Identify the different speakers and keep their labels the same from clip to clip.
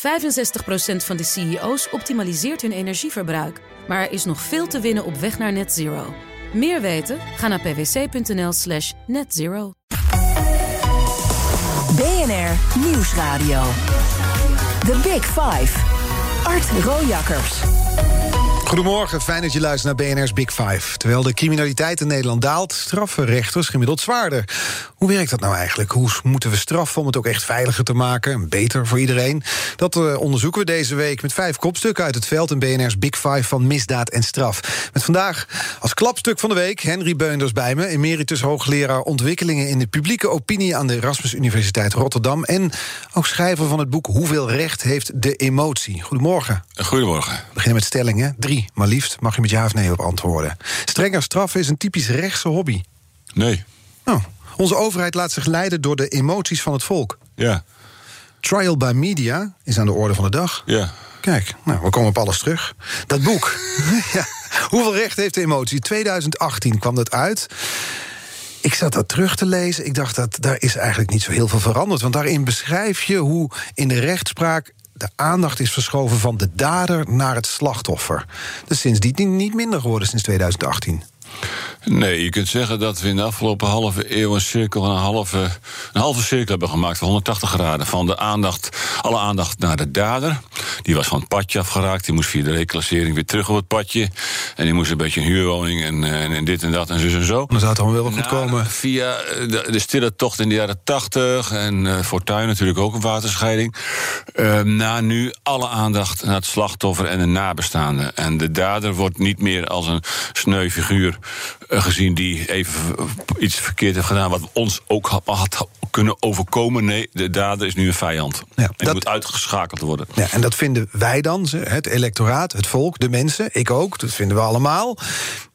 Speaker 1: 65% van de CEO's optimaliseert hun energieverbruik. Maar er is nog veel te winnen op weg naar net zero. Meer weten? Ga naar pwc.nl slash netzero.
Speaker 2: BNR Nieuwsradio. The Big Five. Art Rojakkers.
Speaker 3: Goedemorgen, fijn dat je luistert naar BNR's Big Five. Terwijl de criminaliteit in Nederland daalt, straffen rechters gemiddeld zwaarder. Hoe werkt dat nou eigenlijk? Hoe moeten we straffen om het ook echt veiliger te maken en beter voor iedereen? Dat uh, onderzoeken we deze week met vijf kopstukken uit het veld in BNR's Big Five van misdaad en straf. Met vandaag als klapstuk van de week Henry Beunders bij me, emeritus hoogleraar ontwikkelingen in de publieke opinie aan de Erasmus Universiteit Rotterdam en ook schrijver van het boek Hoeveel recht heeft de emotie? Goedemorgen.
Speaker 4: Goedemorgen.
Speaker 3: We beginnen met stellingen. Drie maar liefst mag je met ja of nee op antwoorden. Strenger straffen is een typisch rechtse hobby.
Speaker 4: Nee.
Speaker 3: Oh, onze overheid laat zich leiden door de emoties van het volk.
Speaker 4: Ja.
Speaker 3: Trial by media is aan de orde van de dag.
Speaker 4: Ja.
Speaker 3: Kijk, nou, we komen op alles terug. Dat boek. ja. Hoeveel recht heeft de emotie? 2018 kwam dat uit. Ik zat dat terug te lezen. Ik dacht dat daar is eigenlijk niet zo heel veel veranderd. Want daarin beschrijf je hoe in de rechtspraak de aandacht is verschoven van de dader naar het slachtoffer. Dus sindsdien niet minder geworden sinds 2018.
Speaker 4: Nee, je kunt zeggen dat we in de afgelopen halve eeuw een cirkel, een halve, een halve cirkel hebben gemaakt van 180 graden. Van de aandacht, alle aandacht naar de dader. Die was van het padje afgeraakt. Die moest via de reclassering weer terug op het padje. En die moest een beetje een huurwoning en, en, dit en dat en zo en zo.
Speaker 3: Dan zou het allemaal wel goed komen.
Speaker 4: Via de, de, stille tocht in de jaren 80 en uh, Fortuin natuurlijk ook een waterscheiding. Uh, na nu alle aandacht naar het slachtoffer en de nabestaanden. En de dader wordt niet meer als een sneu figuur gezien die even iets verkeerd heeft gedaan, wat ons ook had, had, kunnen overkomen. Nee, de dader is nu een vijand. Ja, en dat moet uitgeschakeld worden.
Speaker 3: Ja, en dat vinden wij dan, het electoraat, het volk, de mensen, ik ook, dat vinden we allemaal.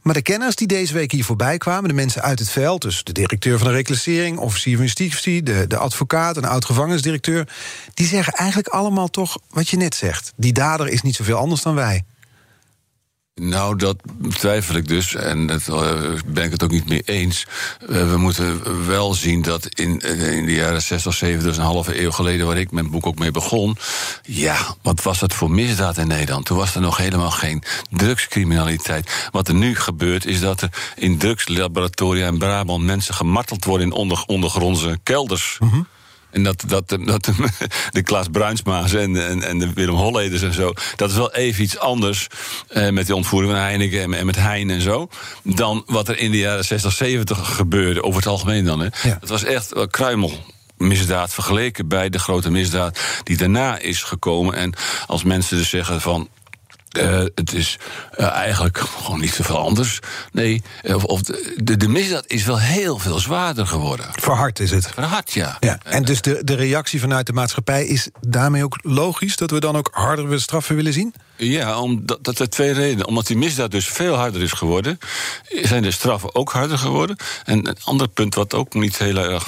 Speaker 3: Maar de kenners die deze week hier voorbij kwamen, de mensen uit het veld, dus de directeur van de reclassering, officier van justitie, de, de advocaat, een oud-gevangenisdirecteur, die zeggen eigenlijk allemaal toch wat je net zegt. Die dader is niet zoveel anders dan wij.
Speaker 4: Nou, dat twijfel ik dus. En daar uh, ben ik het ook niet mee eens. Uh, we moeten wel zien dat in, uh, in de jaren 60, 70, dus een halve eeuw geleden, waar ik mijn boek ook mee begon. Ja, wat was dat voor misdaad in Nederland? Toen was er nog helemaal geen drugscriminaliteit. Wat er nu gebeurt, is dat er in drugslaboratoria in Brabant mensen gemarteld worden in onder, ondergrondse kelders. -hmm. En dat, dat, dat de Klaas Bruinsma's en, en, en de Willem Holleders en zo... dat is wel even iets anders eh, met de ontvoering van Heineken en, en met Hein en zo... dan wat er in de jaren 60, 70 gebeurde, over het algemeen dan. Hè. Ja. Dat was echt wel kruimel misdaad vergeleken bij de grote misdaad die daarna is gekomen. En als mensen dus zeggen van uh, het is uh, eigenlijk gewoon niet zoveel anders. Nee, of, of de, de, misdaad is wel heel veel zwaarder geworden.
Speaker 3: Verhard is het.
Speaker 4: Verhard, ja.
Speaker 3: ja. En dus de, de reactie vanuit de maatschappij is daarmee ook logisch dat we dan ook hardere straffen willen zien?
Speaker 4: Ja, omdat, dat er twee redenen. Omdat die misdaad dus veel harder is geworden, zijn de straffen ook harder geworden. En een ander punt wat ook niet heel erg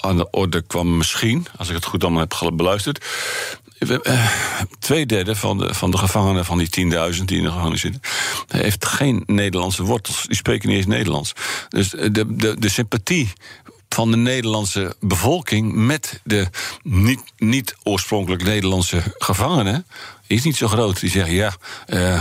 Speaker 4: aan de orde kwam, misschien, als ik het goed allemaal heb beluisterd, uh, twee derde van de, van de gevangenen van die 10.000 die in de gevangenis zitten, heeft geen Nederlandse wortels. Die spreken niet eens Nederlands. Dus de, de, de sympathie van de Nederlandse bevolking met de niet, niet oorspronkelijk Nederlandse gevangenen is niet zo groot. Die zeggen ja. Uh,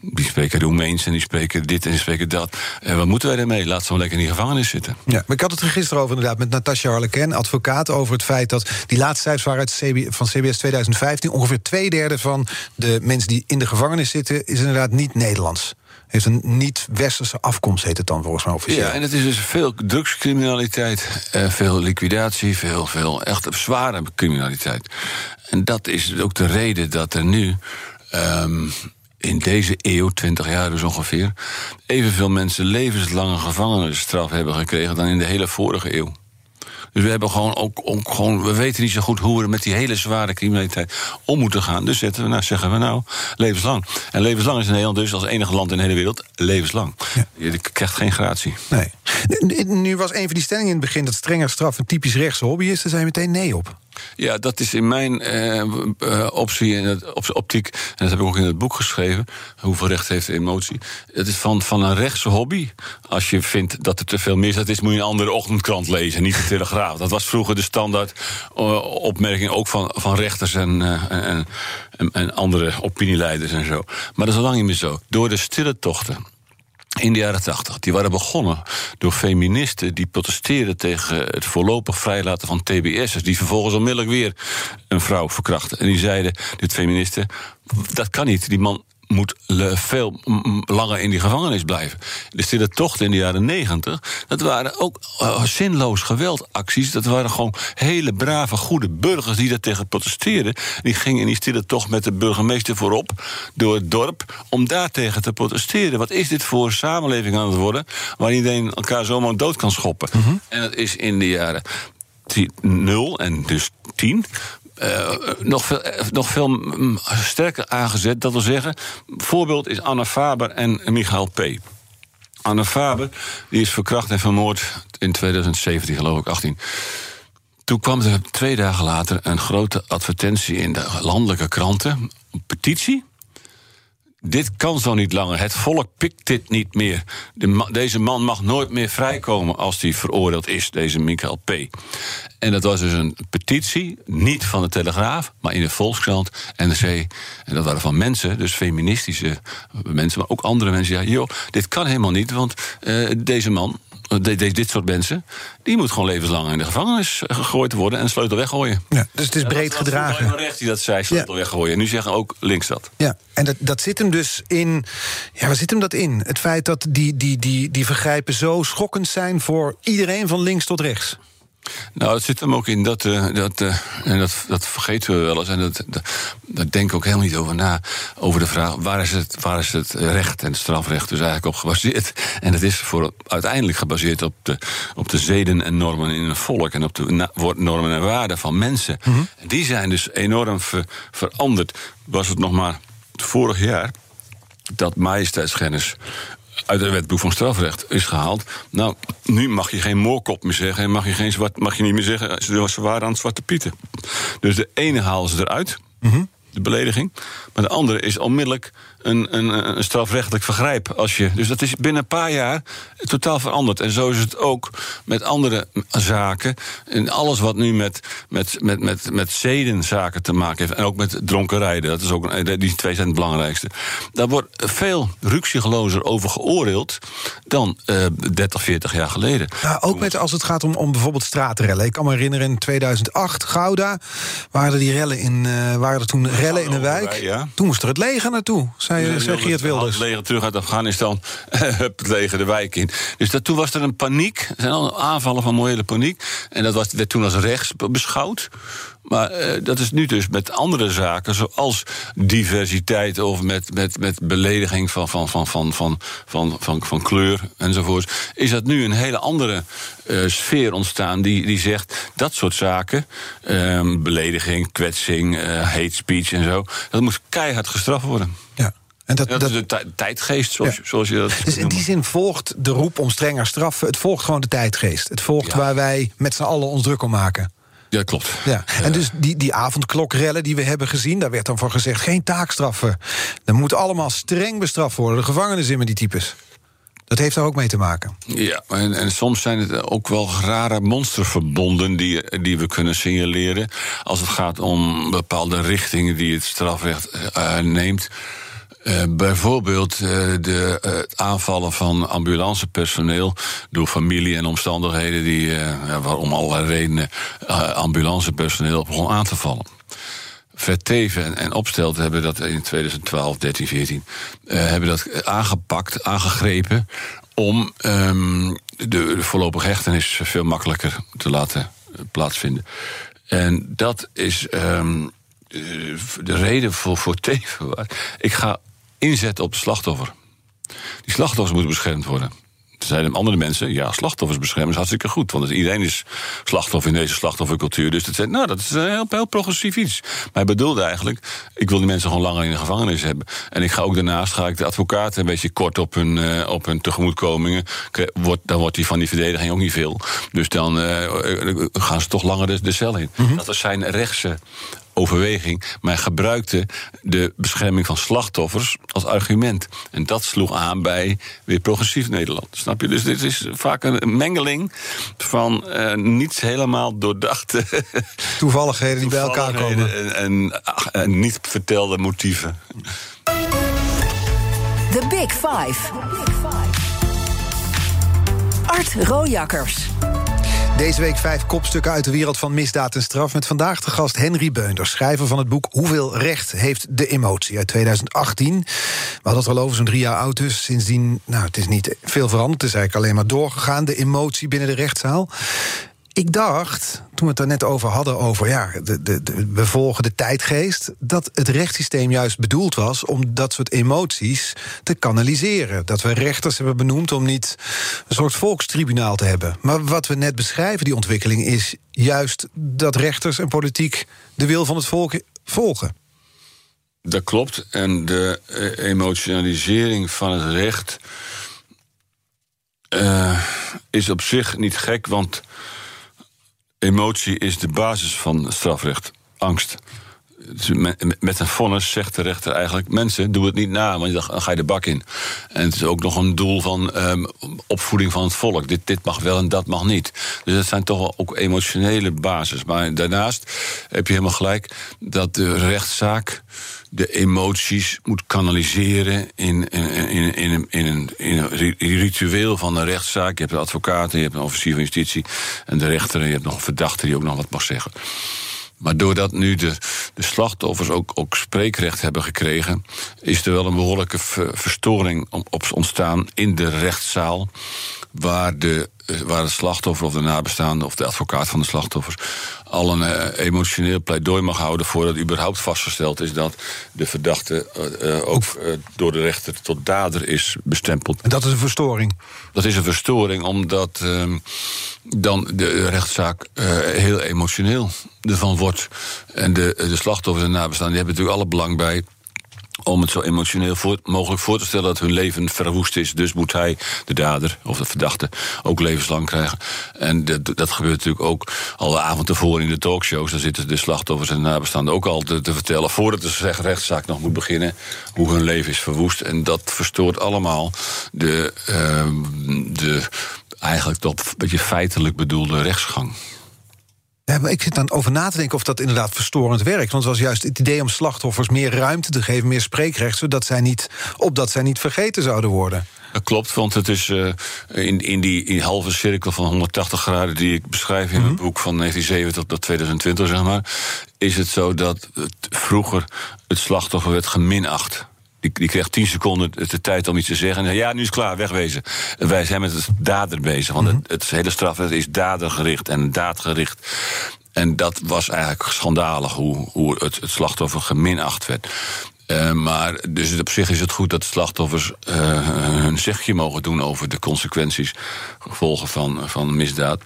Speaker 4: die spreken Roemeens en die spreken dit en die spreken dat. En wat moeten wij ermee? Laat ze wel lekker in die gevangenis zitten.
Speaker 3: Ja, maar ik had het er gisteren over inderdaad met Natasja Harleken, advocaat, over het feit dat die laatste cijfers waren uit CB, van CBS 2015. Ongeveer twee derde van de mensen die in de gevangenis zitten, is inderdaad niet Nederlands heeft een niet-westerse afkomst, heet het dan volgens mij officieel.
Speaker 4: Ja, en het is dus veel drugscriminaliteit, eh, veel liquidatie, veel, veel echt zware criminaliteit. En dat is ook de reden dat er nu. Um, in deze eeuw, 20 jaar dus ongeveer, evenveel mensen levenslange gevangenisstraf hebben gekregen dan in de hele vorige eeuw. Dus we hebben gewoon ook, ook, gewoon, we weten niet zo goed hoe we met die hele zware criminaliteit om moeten gaan. Dus zetten we, nou, zeggen we nou, levenslang. En levenslang is in Nederland dus als enige land in de hele wereld levenslang. Ja. Je krijgt geen gratie.
Speaker 3: Nee. Nu was een van die stellingen in het begin dat strenger straf een typisch rechtse hobby is. Daar zijn meteen nee op.
Speaker 4: Ja, dat is in mijn eh, eh, optie en optiek, en dat heb ik ook in het boek geschreven. Hoeveel recht heeft de emotie? Het is van, van een rechtse hobby. Als je vindt dat er te veel misdaad is, moet je een andere ochtendkrant lezen, niet de Telegraaf. Dat was vroeger de standaard eh, opmerking ook van, van rechters en, en, en, en andere opinieleiders en zo. Maar dat is al lang niet meer zo. Door de stille tochten in de jaren tachtig. Die waren begonnen door feministen die protesteerden tegen het voorlopig vrijlaten van TBS'ers. Die vervolgens onmiddellijk weer een vrouw verkrachten. En die zeiden, dit feministen, dat kan niet. Die man moet veel langer in die gevangenis blijven. De stille tocht in de jaren negentig, dat waren ook uh, zinloos geweldacties. Dat waren gewoon hele brave, goede burgers die daar tegen protesteerden. Die gingen in die stille tocht met de burgemeester voorop door het dorp om daartegen te protesteren. Wat is dit voor samenleving aan het worden waar iedereen elkaar zomaar dood kan schoppen? Mm -hmm. En dat is in de jaren 0 en dus 10 uh, nog, veel, nog veel sterker aangezet. Dat wil zeggen, voorbeeld is Anna Faber en Michael P. Anna Faber die is verkracht en vermoord in 2017, geloof ik, 18. Toen kwam er twee dagen later een grote advertentie in de landelijke kranten. Een petitie dit kan zo niet langer. Het volk pikt dit niet meer. De deze man mag nooit meer vrijkomen als hij veroordeeld is, deze Michael P. En dat was dus een petitie, niet van de Telegraaf, maar in de Volkskrant, NRC. En dat waren van mensen, dus feministische mensen, maar ook andere mensen. Ja, joh, dit kan helemaal niet, want uh, deze man, dit soort mensen, die moet gewoon levenslang in de gevangenis gegooid worden en sleutel weggooien.
Speaker 3: Ja, dus het is breed
Speaker 4: dat
Speaker 3: gedragen.
Speaker 4: Dat recht die dat zei, sleutel ja. weggooien. Nu zeggen ook links dat.
Speaker 3: Ja, en dat, dat zit hem dus in. Ja, waar zit hem dat in? Het feit dat die, die, die, die vergrijpen zo schokkend zijn voor iedereen van links tot rechts.
Speaker 4: Nou, het zit hem ook in dat, uh, dat uh, en dat, dat vergeten we wel eens, en dat, dat, daar denk ik ook helemaal niet over na, over de vraag waar is het, waar is het recht en het strafrecht dus eigenlijk op gebaseerd. En het is voor, uiteindelijk gebaseerd op de, op de zeden en normen in een volk en op de normen en waarden van mensen. Mm -hmm. En die zijn dus enorm ver, veranderd. Was het nog maar vorig jaar dat majesteitsgennis uit het wetboek van strafrecht is gehaald. Nou, nu mag je geen moorkop meer zeggen en mag je, geen zwart, mag je niet meer zeggen ze waren aan het zwarte pieten. Dus de ene halen ze eruit. Mm -hmm de belediging. Maar de andere is onmiddellijk een, een, een, strafrechtelijk vergrijp. Als je, dus dat is binnen een paar jaar totaal veranderd. En zo is het ook met andere zaken. En alles wat nu met, met, met, met, met zedenzaken te maken heeft. En ook met dronken rijden. Dat is ook, die twee zijn het belangrijkste. Daar wordt veel ruksiglozer over geoordeeld dan uh, 30, 40 jaar geleden.
Speaker 3: Ook met, als het gaat om, om bijvoorbeeld straatrellen. Ik kan me herinneren in 2008, Gouda, waren die rellen in, uh, waren er toen rellen in een wijk. Toen moest er het leger naartoe, zei, zei Geert Wilders.
Speaker 4: Het leger terug uit Afghanistan, het leger de wijk in. Dus dat, toen was er een paniek. Er zijn al aanvallen van morele paniek. En dat was, werd toen als rechts beschouwd. Maar uh, dat is nu dus met andere zaken, zoals diversiteit of met, met, met belediging van, van, van, van, van, van, van, van kleur enzovoort. Is dat nu een hele andere uh, sfeer ontstaan die, die zegt dat soort zaken, um, belediging, kwetsing, uh, hate speech en zo, dat moet keihard gestraft worden.
Speaker 3: Ja.
Speaker 4: En dat, dat, dat is de tijdgeest, zoals, ja. zoals je dat
Speaker 3: Dus in die zin volgt de roep om strenger straffen... het volgt gewoon de tijdgeest. Het volgt ja. waar wij met z'n allen ons druk om maken.
Speaker 4: Ja, klopt.
Speaker 3: Ja. En dus die, die avondklokrellen die we hebben gezien... daar werd dan voor gezegd, geen taakstraffen. Dat moet allemaal streng bestraft worden. De gevangenis in met die types. Dat heeft daar ook mee te maken.
Speaker 4: Ja, en, en soms zijn het ook wel rare monsterverbonden die, die we kunnen signaleren. Als het gaat om bepaalde richtingen die het strafrecht uh, neemt. Uh, bijvoorbeeld uh, de uh, aanvallen van ambulancepersoneel door familie en omstandigheden die, waarom allerlei redenen ambulancepersoneel begon aan te vallen. Verteven en, en Opstelt hebben dat in 2012, 13, 14 hebben dat aangepakt, aangegrepen om um, de, voorlopige hechtenis veel makkelijker te laten plaatsvinden. En dat is um, de reden voor, voor Teven. Ik ga inzetten op het slachtoffer. Die slachtoffers moeten beschermd worden. zeiden andere mensen, ja, slachtoffers beschermen is hartstikke goed. Want iedereen is slachtoffer in deze slachtoffercultuur. Dus dat, zei, nou, dat is een heel, heel progressief iets. Maar hij bedoelde eigenlijk, ik wil die mensen gewoon langer in de gevangenis hebben. En ik ga ook daarnaast ga ik de advocaten een beetje kort op hun, uh, op hun tegemoetkomingen. Wordt, dan wordt die van die verdediging ook niet veel. Dus dan uh, gaan ze toch langer de, de cel in. Mm -hmm. Dat was zijn rechtse overweging. Maar hij gebruikte de bescherming van slachtoffers als argument. En dat sloeg aan bij weer progressief Nederland. Snap je? Dus dit is vaak een mengeling van uh, niet helemaal doordachte.
Speaker 3: Toevalligheden die bij elkaar komen.
Speaker 4: En, en, en, niet vertelde motieven.
Speaker 2: The Big Five. Art Rojakkers.
Speaker 3: Deze week vijf kopstukken uit de wereld van misdaad en straf... met vandaag de gast Henry Beunder, schrijver van het boek... Hoeveel recht heeft de emotie uit 2018. We hadden het al over, zo'n drie jaar oud dus. Sindsdien, nou, het is niet veel veranderd. Het is eigenlijk alleen maar doorgegaan, de emotie binnen de rechtszaal. Ik dacht, toen we het daar net over hadden, over ja, de, de, de, we volgen de tijdgeest, dat het rechtssysteem juist bedoeld was om dat soort emoties te kanaliseren. Dat we rechters hebben benoemd om niet een soort volkstribunaal te hebben. Maar wat we net beschrijven, die ontwikkeling, is juist dat rechters en politiek de wil van het volk volgen.
Speaker 4: Dat klopt. En de emotionalisering van het recht uh, is op zich niet gek, want emotie is de basis van strafrecht. Angst. Met een vonnis zegt de rechter eigenlijk: mensen, doe het niet na, want dan ga je de bak in. En het is ook nog een doel van um, opvoeding van het volk. Dit, dit mag wel en dat mag niet. Dus dat zijn toch ook emotionele basis. Maar daarnaast heb je helemaal gelijk dat de rechtszaak de emoties moet kanaliseren in, in, in, in, in, een, in een ritueel van een rechtszaak. Je hebt de advocaat, je hebt een officier van justitie en de rechter... en je hebt nog een verdachte die ook nog wat mag zeggen. Maar doordat nu de, de slachtoffers ook, ook spreekrecht hebben gekregen... is er wel een behoorlijke verstoring op ontstaan in de rechtszaal... waar de waar het slachtoffer of de nabestaande of de advocaat van de slachtoffers al een uh, emotioneel pleidooi mag houden voordat überhaupt vastgesteld is dat de verdachte uh, ook door de rechter tot dader is bestempeld.
Speaker 3: En dat is een verstoring?
Speaker 4: Dat is een verstoring omdat ehm, dan de rechtszaak heel emotioneel ervan wordt. En de, de slachtoffers en nabestaanden die hebben natuurlijk alle belang bij om het zo emotioneel voor, mogelijk voor te stellen dat hun leven verwoest is. Dus moet hij, de dader of de verdachte, ook levenslang krijgen. En dat, gebeurt natuurlijk ook al de avond tevoren in de talkshows. Daar zitten de slachtoffers en de nabestaanden ook al te, te vertellen... voordat de rechtszaak nog moet beginnen, hoe hun leven is verwoest. En dat verstoort allemaal de, uh, de eigenlijk toch een beetje feitelijk bedoelde rechtsgang.
Speaker 3: Ja, maar ik zit dan over na te denken of dat inderdaad verstorend werkt. Want het was juist het idee om slachtoffers meer ruimte te geven, meer spreekrecht, zodat zij niet, opdat zij niet vergeten zouden worden.
Speaker 4: Dat klopt, want het is uh, in, in die in halve cirkel van 180 graden die ik beschrijf in mm -hmm. het boek van 1970 tot 2020, zeg maar, is het zo dat het vroeger het slachtoffer werd geminacht. Die, die kreeg tien seconden de tijd om iets te zeggen. En ja, nu is het klaar, wegwezen. Wij zijn met het dader bezig. Want het, het hele strafrecht is dadergericht en daadgericht. En dat was eigenlijk schandalig hoe, hoe het, het slachtoffer geminacht werd. Uh, maar dus op zich is het goed dat slachtoffers uh, hun zegje mogen doen over de consequenties, gevolgen van, van misdaad.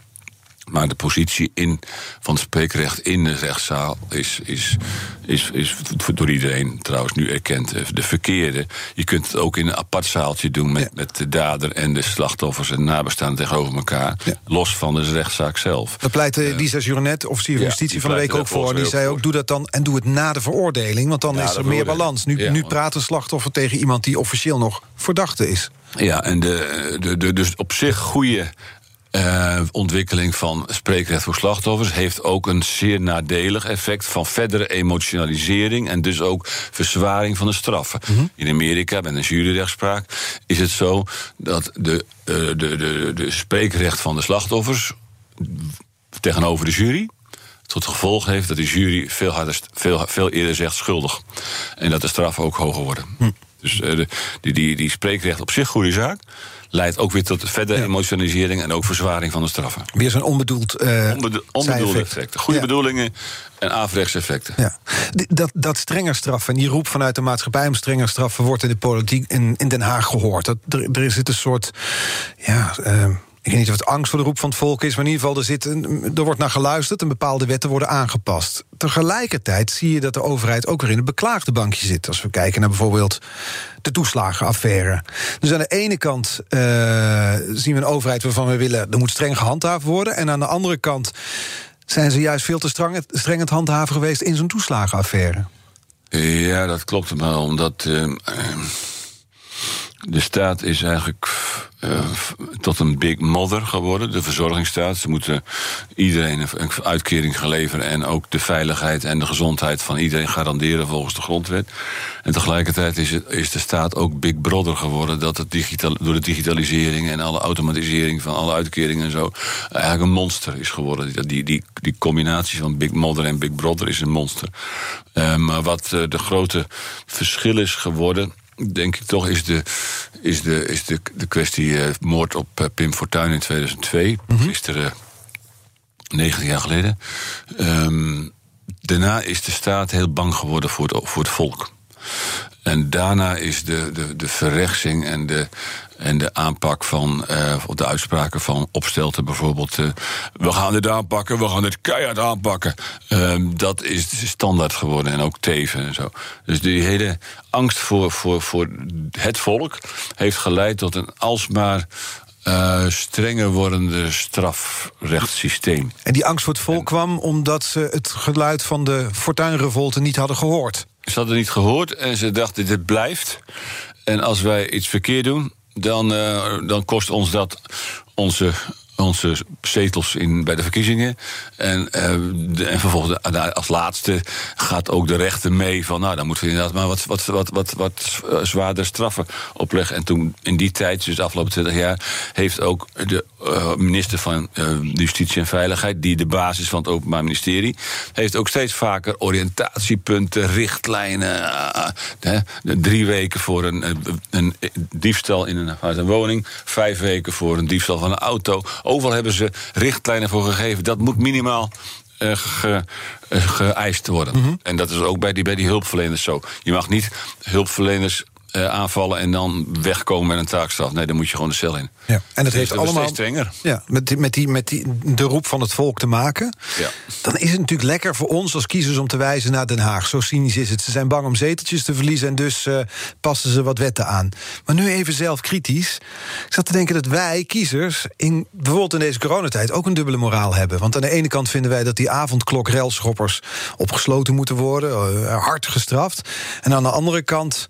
Speaker 4: Maar de positie in, van het spreekrecht in de rechtszaal is, is, is, is door iedereen trouwens nu erkend de verkeerde. Je kunt het ook in een apart zaaltje doen met, met de dader en de slachtoffers en nabestaanden tegenover elkaar. Ja. Los van de rechtszaak zelf.
Speaker 3: Daar pleit uh, Lisa Jurenet, officier van justitie, van de week ook voor. Die zei ook: doe dat dan en doe het na de veroordeling. Want dan is er meer balans. Nu, nu praat een slachtoffer tegen iemand die officieel nog verdachte is.
Speaker 4: Ja, en de, de, de, dus op zich goede uh, ontwikkeling van spreekrecht voor slachtoffers heeft ook een zeer nadelig effect van verdere emotionalisering en dus ook verzwaring van de straffen. Mm -hmm. In Amerika, bij een juryrechtspraak, is het zo dat de, uh, de, de, de spreekrecht van de slachtoffers tegenover de jury tot gevolg heeft dat de jury veel, harder, veel, veel eerder zegt schuldig. En dat de straffen ook hoger worden. Hm. Dus de, die, die, die spreekrecht op zich goede zaak leidt ook weer tot verdere emotionalisering en ook verzwaring van de straffen.
Speaker 3: Weer zo'n onbedoeld. Uh,
Speaker 4: Onbedo onbedoelde effecten. Goede ja. bedoelingen en averechts effecten.
Speaker 3: Ja. Dat, dat strenger straffen en die roep vanuit de maatschappij om strenger straffen wordt in de politiek in, in Den Haag gehoord. Dat, er, er zit een soort. Ja, uh, ik weet niet of het angst voor de roep van het volk is, maar in ieder geval er, zit er wordt naar geluisterd en bepaalde wetten worden aangepast. Tegelijkertijd zie je dat de overheid ook weer in het beklaagde bankje zit. Als we kijken naar bijvoorbeeld de toeslagenaffaire. Dus aan de ene kant uh, zien we een overheid waarvan we willen er moet streng gehandhaafd worden. En aan de andere kant zijn ze juist veel te streng, streng het handhaven geweest in zo'n toeslagenaffaire.
Speaker 4: Ja, dat klopt maar omdat. Uh, de staat is eigenlijk uh, tot een big mother geworden, de verzorgingsstaat. Ze moeten iedereen een uitkering gaan leveren en ook de veiligheid en de gezondheid van iedereen garanderen volgens de grondwet. En tegelijkertijd is, het, is de staat ook big brother geworden, dat het door de digitalisering en alle automatisering van alle uitkeringen en zo eigenlijk een monster is geworden. Die, die, die combinatie van big mother en big brother is een monster. Uh, maar wat uh, de grote verschil is geworden denk ik toch, is de, is de, is de, de kwestie uh, moord op uh, Pim Fortuyn in 2002. Mm -hmm. Gisteren, 90 jaar geleden. Um, daarna is de staat heel bang geworden voor het, voor het volk. En daarna is de, de, de verrechtsing en de, en de aanpak van, uh, de uitspraken van Opstelten bijvoorbeeld. Uh, we gaan dit aanpakken, we gaan dit keihard aanpakken. Uh, dat is standaard geworden en ook teven en zo. Dus die hele angst voor, voor, voor het volk heeft geleid tot een alsmaar uh, strenger wordende strafrechtssysteem.
Speaker 3: En die angst voor het volk en, kwam omdat ze het geluid van de Fortuynrevolte niet hadden gehoord.
Speaker 4: Ze hadden niet gehoord en ze dachten: dit blijft. En als wij iets verkeerd doen, dan, uh, dan kost ons dat onze onze zetels in, bij de verkiezingen. En, de, en vervolgens als laatste gaat ook de rechter mee van... nou, dan moeten we inderdaad maar wat, wat, wat, wat, wat zwaarder straffen opleggen. En toen in die tijd, dus de afgelopen 20 jaar... heeft ook de uh, minister van Justitie en Veiligheid... die de basis van het Openbaar Ministerie... heeft ook steeds vaker oriëntatiepunten, richtlijnen... drie weken voor een, een diefstal in een woning... vijf weken voor een diefstal van een auto Overal hebben ze richtlijnen voor gegeven. Dat moet minimaal uh, ge, uh, geëist worden. Mm -hmm. En dat is ook bij die, bij die hulpverleners zo. Je mag niet hulpverleners uh, aanvallen en dan wegkomen met een taakstraf. Nee, dan moet je gewoon de cel in.
Speaker 3: Ja. En dat heeft
Speaker 4: dat
Speaker 3: allemaal
Speaker 4: strenger.
Speaker 3: Ja, met, die, met, die, met die, de roep van het volk te maken.
Speaker 4: Ja.
Speaker 3: Dan is het natuurlijk lekker voor ons als kiezers om te wijzen naar Den Haag. Zo cynisch is het. Ze zijn bang om zeteltjes te verliezen en dus uh, passen ze wat wetten aan. Maar nu even zelf kritisch. Ik zat te denken dat wij, kiezers, in, bijvoorbeeld in deze coronatijd ook een dubbele moraal hebben. Want aan de ene kant vinden wij dat die avondklok railschoppers opgesloten moeten worden, uh, hard gestraft. En aan de andere kant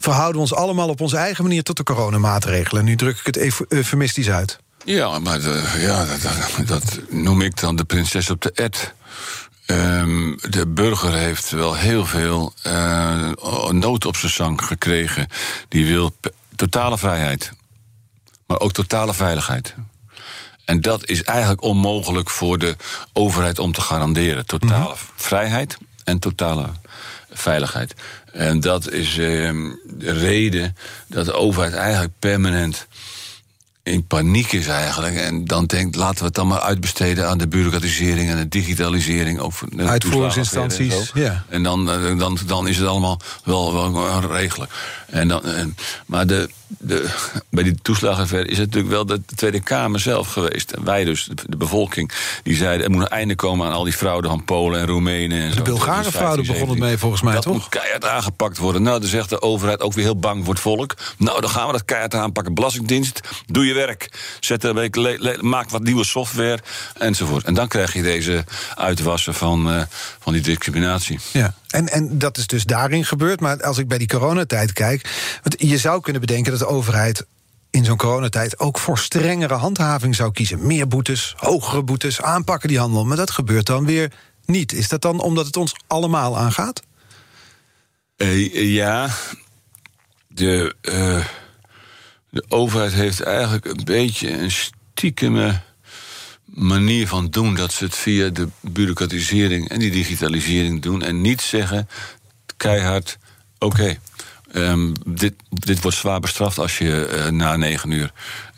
Speaker 3: verhouden we ons allemaal op onze eigen manier tot de coronamaatregelen. Nu druk ik het eufemistisch uit.
Speaker 4: Ja, maar de, ja, dat, dat, noem ik dan de prinses op de ed. Um, de burger heeft wel heel veel uh, nood op zijn zang gekregen. Die wil totale vrijheid, maar ook totale veiligheid. En dat is eigenlijk onmogelijk voor de overheid om te garanderen. Totale mm -hmm. vrijheid en totale veiligheid. En dat is uh, de reden dat de overheid eigenlijk permanent in paniek is eigenlijk. En dan denkt, laten we het dan maar uitbesteden aan de bureaucratisering en de digitalisering. Over de
Speaker 3: Uitvoeringsinstanties,
Speaker 4: en
Speaker 3: ja.
Speaker 4: En dan, dan, dan is het allemaal wel, wel regelen. En dan, en, maar de, de, bij die toeslagenaffaire is het natuurlijk wel de Tweede Kamer zelf geweest. En wij dus, de, de bevolking, die zeiden... er moet een einde komen aan al die fraude van Polen en Roemenen. En
Speaker 3: de. Bulgare fraude begon het mee, volgens mij,
Speaker 4: dat
Speaker 3: toch?
Speaker 4: moet keihard aangepakt worden. Nou, dan zegt de overheid ook weer heel bang voor het volk. Nou, dan gaan we dat keihard aanpakken. Belastingdienst, doe je werk. Zet maak wat nieuwe software, enzovoort. En dan krijg je deze uitwassen van, uh, van die discriminatie.
Speaker 3: Ja. En, en dat is dus daarin gebeurd. Maar als ik bij die coronatijd kijk. Want je zou kunnen bedenken dat de overheid in zo'n coronatijd ook voor strengere handhaving zou kiezen. Meer boetes, hogere boetes, aanpakken die handel. Maar dat gebeurt dan weer niet. Is dat dan omdat het ons allemaal aangaat?
Speaker 4: Uh, ja. De, uh, de overheid heeft eigenlijk een beetje een stiekeme manier van doen dat ze het via de bureaucratisering en die digitalisering doen en niet zeggen keihard: oké, okay, Ehm, dit, dit wordt zwaar bestraft als je eh, na negen uur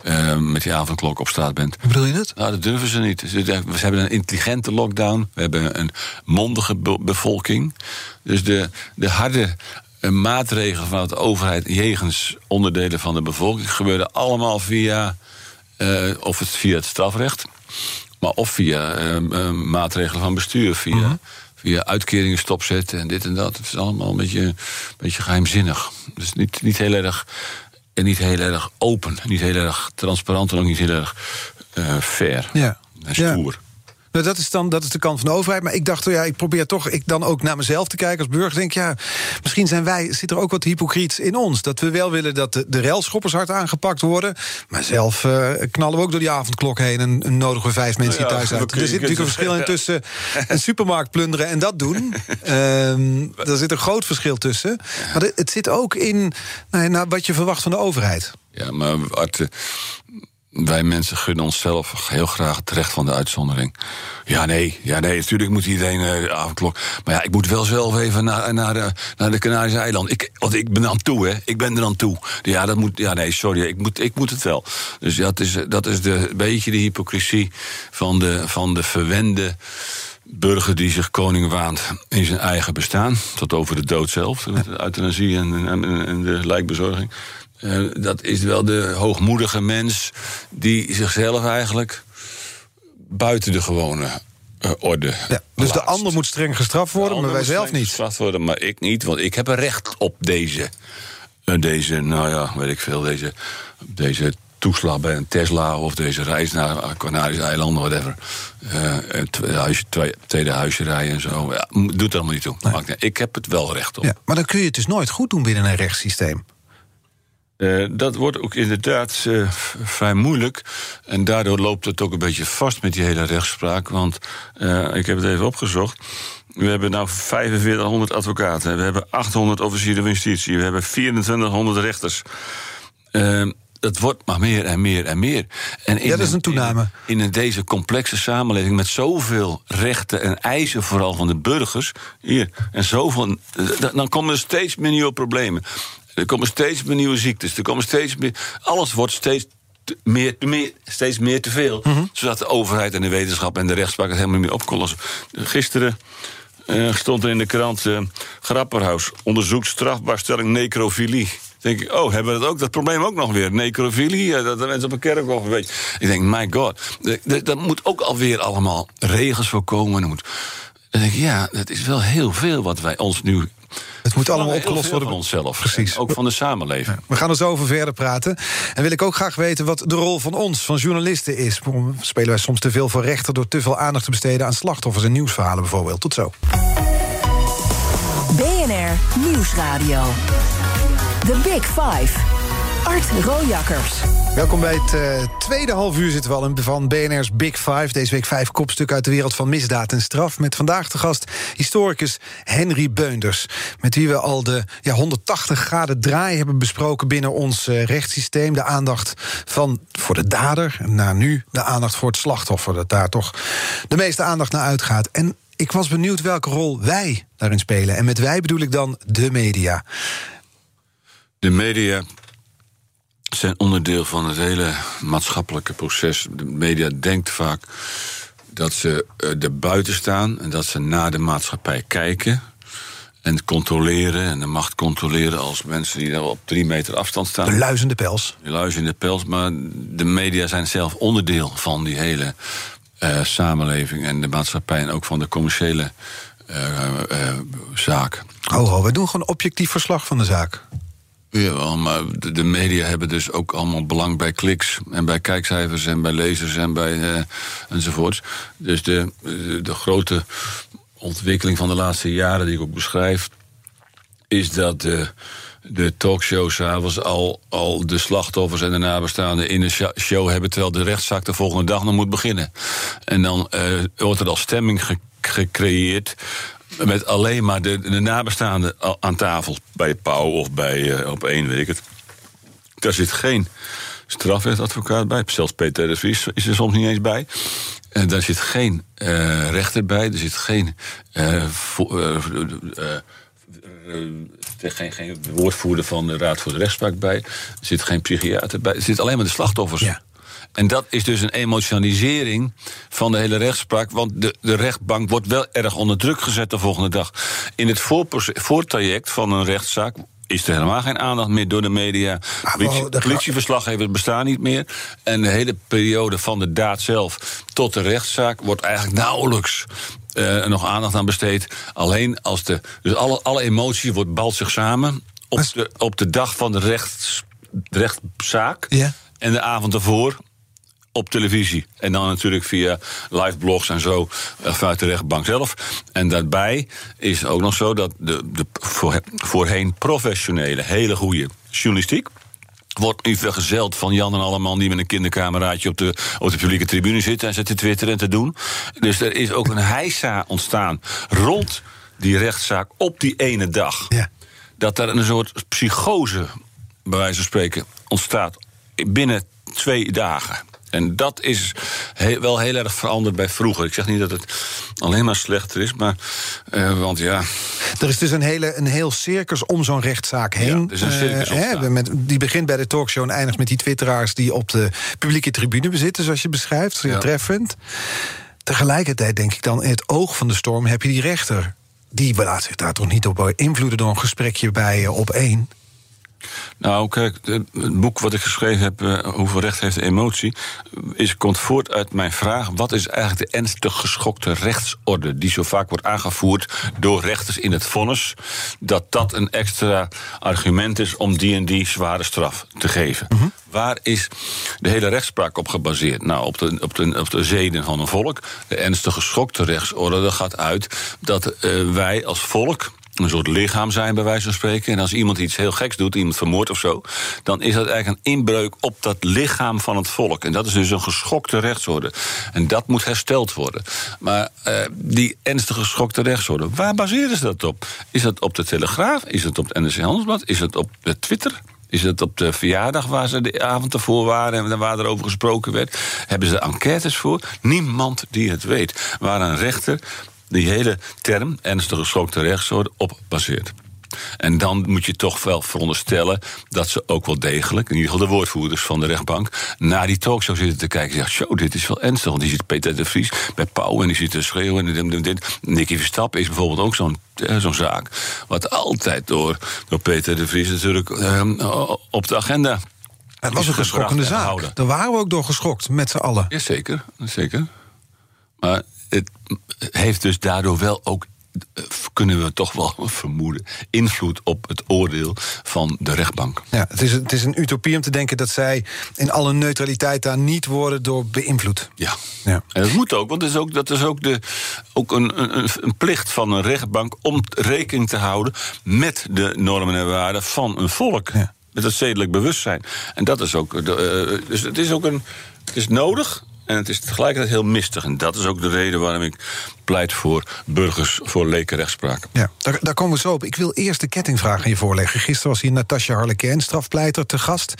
Speaker 4: uh, met die avondklok op straat bent.
Speaker 3: Hoe bedoel je dat?
Speaker 4: Nou, dat durven ze niet. Ze hebben een intelligente lockdown. We hebben een mondige bevolking. Dus de, de harde eh, maatregelen van de overheid jegens onderdelen van de bevolking gebeuren allemaal via, uh, of het via het strafrecht, maar of via uh, maatregelen van bestuur, via. Mhm via uitkeringen stopzetten en dit en dat. Het is allemaal een beetje, een beetje geheimzinnig. Dus niet, niet heel erg. En niet heel erg open, niet heel erg transparant en ook niet heel erg uh, fair
Speaker 3: ja.
Speaker 4: en stoer.
Speaker 3: Ja. Nou, dat is dan dat is de kant van de overheid. Maar ik dacht, ja, ik probeer toch ik dan ook naar mezelf te kijken als burger. Denk, ja, misschien zijn wij, zit er ook wat hypocriets in ons. Dat we wel willen dat de, de railschoppers hard aangepakt worden. Maar zelf uh, knallen we ook door die avondklok heen en, en nodigen we vijf mensen nou ja, thuis uit. Er zit natuurlijk een verschil in tussen een supermarkt plunderen en dat doen. Um, er zit een groot verschil tussen. Maar het, zit ook in nou, wat je verwacht van de overheid.
Speaker 4: Ja, maar Art, wij mensen gunnen onszelf heel graag het recht van de uitzondering. Ja, nee, ja, nee, natuurlijk moet iedereen uh, avondklok. Maar ja, ik moet wel zelf even naar, naar, de, naar de Canarische eilanden. Ik, want ik ben aan toe, hè. Ik ben er aan toe. Ja, dat moet, ja nee, sorry, ik moet, ik moet het wel. Dus dat is, dat is de, een beetje de hypocrisie van de, van de verwende burger die zich koning waant in zijn eigen bestaan. Tot over de dood zelf, de euthanasie en, en de lijkbezorging. Uh, dat is wel de hoogmoedige mens die zichzelf eigenlijk buiten de gewone uh, orde. Ja,
Speaker 3: dus de ander moet streng gestraft worden, maar wij zelf niet.
Speaker 4: Gestraft worden, maar ik niet, want ik heb een recht op deze. Uh, deze, nou ja, weet ik veel, deze, deze toeslag bij een Tesla of deze reis naar Canarische eilanden, whatever. Uh, huisje, tweede huisje rijden en zo. Ja, doet er allemaal niet toe. Nee. Ik heb het wel recht op. Ja,
Speaker 3: maar dan kun je het dus nooit goed doen binnen een rechtssysteem.
Speaker 4: Uh, dat wordt ook inderdaad uh, vrij moeilijk. En daardoor loopt het ook een beetje vast met die hele rechtspraak. Want uh, ik heb het even opgezocht. We hebben nou 4500 advocaten. We hebben 800 officieren van justitie. We hebben 2400 rechters. dat wordt maar meer en meer en meer. En
Speaker 3: in ja, dat is een toename.
Speaker 4: In, in, deze complexe samenleving met zoveel rechten en eisen, vooral van de burgers. Hier, en zoveel. Dan komen er steeds meer nieuwe problemen. Er komen steeds meer nieuwe ziektes. Er komen steeds meer. Alles wordt steeds meer, meer, steeds meer te veel. Mhm. Zodat de overheid en de wetenschap en de rechtspraak het helemaal niet meer opkomen. Gisteren uh, stond er in de krant... Uh, Grapperhaus onderzoekt strafbaarstelling necrofilie. denk ik, oh, hebben we dat ook, dat probleem ook nog weer? Necrofilie, dat de mensen op een kerkhof een beetje... Ik denk, my god, dat moet ook alweer allemaal regels voorkomen. Dan moet, dan denk ik, ja, dat is wel heel veel wat wij ons nu
Speaker 3: het moet allemaal opgelost worden.
Speaker 4: Van onszelf. Precies. ook van de samenleving.
Speaker 3: we gaan er zo over verder praten. En wil ik ook graag weten wat de rol van ons, van journalisten, is. Spelen wij soms te veel voor rechter door te veel aandacht te besteden aan slachtoffers en nieuwsverhalen bijvoorbeeld? Tot zo.
Speaker 2: BNR Nieuwsradio. The Big Five. Art Rojakkers.
Speaker 3: Welkom bij het uh, tweede half uur zitten we al in van BNR's Big Five. Deze week vijf kopstukken uit de wereld van misdaad en straf. Met vandaag de gast historicus Henry Beunders. Met wie we al de ja, 180 graden draai hebben besproken binnen ons uh, rechtssysteem. De aandacht van voor de dader. En na nu de aandacht voor het slachtoffer. Dat daar toch de meeste aandacht naar uitgaat. En ik was benieuwd welke rol wij daarin spelen. En met wij bedoel ik dan de media.
Speaker 4: De media zijn onderdeel van het hele maatschappelijke proces. De media denkt vaak dat ze uh, er buiten staan en dat ze naar de maatschappij kijken. En controleren en de macht controleren als mensen die daar op drie meter afstand staan.
Speaker 3: De luizende pels.
Speaker 4: De luizende pels, maar de media zijn zelf onderdeel van die hele uh, samenleving en de maatschappij en ook van de commerciële uh, zaak.
Speaker 3: Oh, oh, we doen gewoon objectief verslag van de zaak.
Speaker 4: Ja, maar de media hebben dus ook allemaal belang bij kliks en bij kijkcijfers en bij lezers en bij uh, enzovoorts. Dus de, de, grote ontwikkeling van de laatste jaren die ik ook beschrijf, is dat de, de talkshows s'avonds al, al de slachtoffers en de nabestaanden in een show hebben, terwijl de rechtszaak de volgende dag nog moet beginnen. En dan uh, wordt er al stemming gecreëerd met alleen maar de, de nabestaanden aan tafel. Bij Pauw of bij uh, op één, weet ik het. Daar zit geen strafrechtadvocaat bij. Zelfs Peter de Vries is er soms niet eens bij. En daar zit geen uh, rechter bij. Er zit geen er geen, geen woordvoerder van de Raad voor de Rechtspraak bij. Er zit geen psychiater bij. Er zit alleen maar de slachtoffers. En dat is dus een emotionalisering van de hele rechtspraak. Want de, de rechtbank wordt wel erg onder druk gezet de volgende dag. In het voortraject van een rechtszaak is er helemaal geen aandacht meer door de media.
Speaker 3: Ah,
Speaker 4: Politie, politieverslaggevers bestaan niet meer. En de hele periode van de daad zelf tot de rechtszaak wordt eigenlijk nauwelijks. eh, nog aandacht aan besteed. Alleen als de. Dus alle, alle emotie wordt balt zich samen. Op de, op de dag van de rechts, rechtszaak.
Speaker 3: Ja.
Speaker 4: En de avond ervoor op televisie. En dan natuurlijk via live blogs en zo eh, vanuit de rechtbank zelf. En daarbij is ook nog zo dat de, de voor, voorheen professionele, hele goede journalistiek. Wordt nu vergezeld van Jan en Alleman die met een kindercameraatje op de, op de publieke tribune zitten en zitten twitteren en te doen. Dus er is ook een heisa ontstaan rond die rechtszaak op die ene dag
Speaker 3: Ja.
Speaker 4: dat er een soort psychose, bij wijze van spreken, ontstaat binnen twee dagen. En dat is he- wel heel erg veranderd bij vroeger. Ik zeg niet dat het alleen maar slechter is, maar. eh, want ja.
Speaker 3: Er is dus een, hele, een heel circus om zo'n rechtszaak heen.
Speaker 4: Ja, is een circus
Speaker 3: Eh, hè, met, die begint bij de talkshow en eindigt met die twitteraars... die op de publieke tribune bezitten, zoals je beschrijft. Zeer
Speaker 4: Ja.
Speaker 3: treffend. Tegelijkertijd denk ik dan, in het oog van de storm heb je die rechter. Die laat zich daar toch niet op beïnvloeden door een gesprekje bij eh, op één.
Speaker 4: Nou, kijk, het boek wat ik geschreven heb, eh, Hoeveel recht heeft de emotie, is, komt voort uit mijn vraag: wat is eigenlijk de ernstig geschokte rechtsorde die zo vaak wordt aangevoerd door rechters in het vonnis, dat dat een extra argument is om die en die zware straf te geven? Waar is de hele rechtspraak op gebaseerd? Nou, op de, op de, op de zeden van een volk. De ernstig geschokte rechtsorde dat gaat uit dat eh, wij als volk een soort lichaam zijn, bij wijze van spreken. En als iemand iets heel geks doet, iemand vermoordt of zo, dan is dat eigenlijk een inbreuk op dat lichaam van het volk. En dat is dus een geschokte rechtsorde. En dat moet hersteld worden. Maar eh, die ernstig geschokte rechtsorde, waar baseren ze dat op? Is dat op de Telegraaf? Is het op het NRC Handelsblad? Is het op de Twitter? Is het op de verjaardag waar ze de avond ervoor waren en waar er over gesproken werd? Hebben ze enquêtes voor? Niemand die het weet. Waar een rechter die hele term, ernstig geschokte rechtsorde, op baseert. En dan moet je toch wel veronderstellen dat ze ook wel degelijk, in ieder geval de woordvoerders van de rechtbank, naar die talkshow zitten te kijken. En zeggen: Zo, dit is wel ernstig. Want die zit Peter de Vries bij Pauw en die zit te schreeuwen. En dit, dit, dit. Nicky Verstappen is bijvoorbeeld ook zo'n eh, zo'n zaak. Wat altijd door, door Peter de Vries natuurlijk eh, op de agenda.
Speaker 3: Het was een geschokkende zaak. Daar waren we ook door geschokt, met z'n allen.
Speaker 4: Jazeker, zeker. Maar het heeft dus daardoor wel ook, eh, kunnen we toch wel vermoeden, invloed op het oordeel van de rechtbank.
Speaker 3: Ja, het, is, het is een utopie om te denken dat zij in alle neutraliteit daar niet worden door beïnvloed.
Speaker 4: Ja.
Speaker 3: Ja.
Speaker 4: En dat moet ook, want dat is ook, dat is ook, de, ook een, een, een plicht van een rechtbank om rekening te houden met de normen en waarden van een volk.
Speaker 3: Ja.
Speaker 4: Met het zedelijk bewustzijn. En dat is ook. eh, dus het is ook een. Het is nodig. En het is tegelijkertijd heel mistig. En dat is ook de reden waarom ik pleit voor burgers, voor lekenrechtspraak.
Speaker 3: Ja, daar, daar komen we zo op. Ik wil eerst de kettingvraag aan je voorleggen. Gisteren was hier Natasja Harleken, strafpleiter, te gast.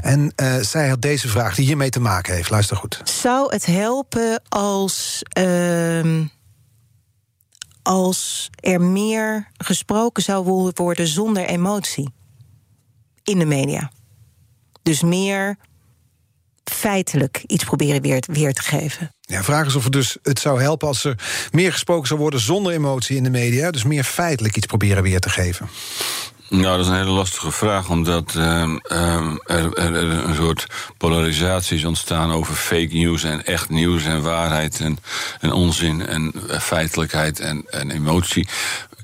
Speaker 3: En eh, zij had deze vraag die hiermee te maken heeft. Luister goed.
Speaker 5: Zou het helpen als, ehm, als er meer gesproken zou worden zonder emotie in de media? Dus meer feitelijk iets proberen weer, weer te geven.
Speaker 3: Ja, vraag is of het dus het zou helpen als er meer gesproken zou worden zonder emotie in de media. Dus meer feitelijk iets proberen weer te geven.
Speaker 4: Nou, dat is een hele lastige vraag, omdat ehm, ehm, er, er, er een soort polarisatie is ontstaan over fake news en echt nieuws en waarheid en, en onzin en eh, feitelijkheid en, en emotie.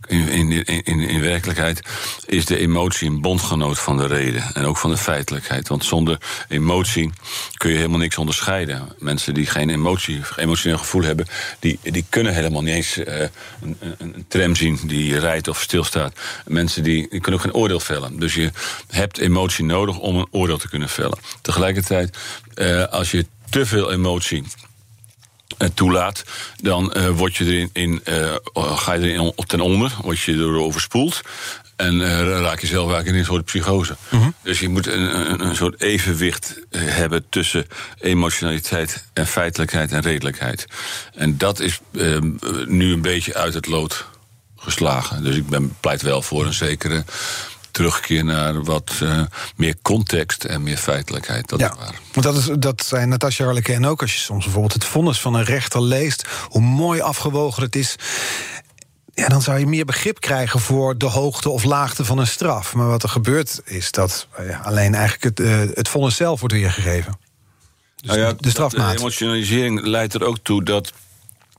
Speaker 4: In, in, in, in werkelijkheid is de emotie een bondgenoot van de reden en ook van de feitelijkheid. Want zonder emotie kun je helemaal niks onderscheiden. Mensen die geen emotie, emotioneel gevoel hebben, die, die kunnen helemaal niet eens eh, een, een, tram zien die rijdt of stilstaat. Mensen die, kunnen ook geen oordeel vellen. Dus je hebt emotie nodig om een oordeel te kunnen vellen. Tegelijkertijd, eh, als je te veel emotie toelaat, dan eh, word je erin in, eh, ga je erin ten onder, word je er overspoeld. En eh, raak je zelf eigenlijk in een soort psychose. Dus je moet een, een, soort evenwicht eh, hebben tussen emotionaliteit en feitelijkheid en redelijkheid. En dat is eh, nu een beetje uit het lood geslagen. Dus ik ben, pleit wel voor een zekere terugkeer naar wat uh, meer context en meer feitelijkheid. Dat
Speaker 3: ja,
Speaker 4: is waar.
Speaker 3: Want dat, is, dat zei Natasja Harleken ook. Als je soms bijvoorbeeld het vonnis van een rechter leest, hoe mooi afgewogen het is. Ja, dan zou je meer begrip krijgen voor de hoogte of laagte van een straf. Maar wat er gebeurt is dat ja, alleen eigenlijk het, uh, het vonnis zelf wordt weergegeven. Dus
Speaker 4: nou ja,
Speaker 3: de strafmaat.
Speaker 4: De emotionalisering leidt er ook toe dat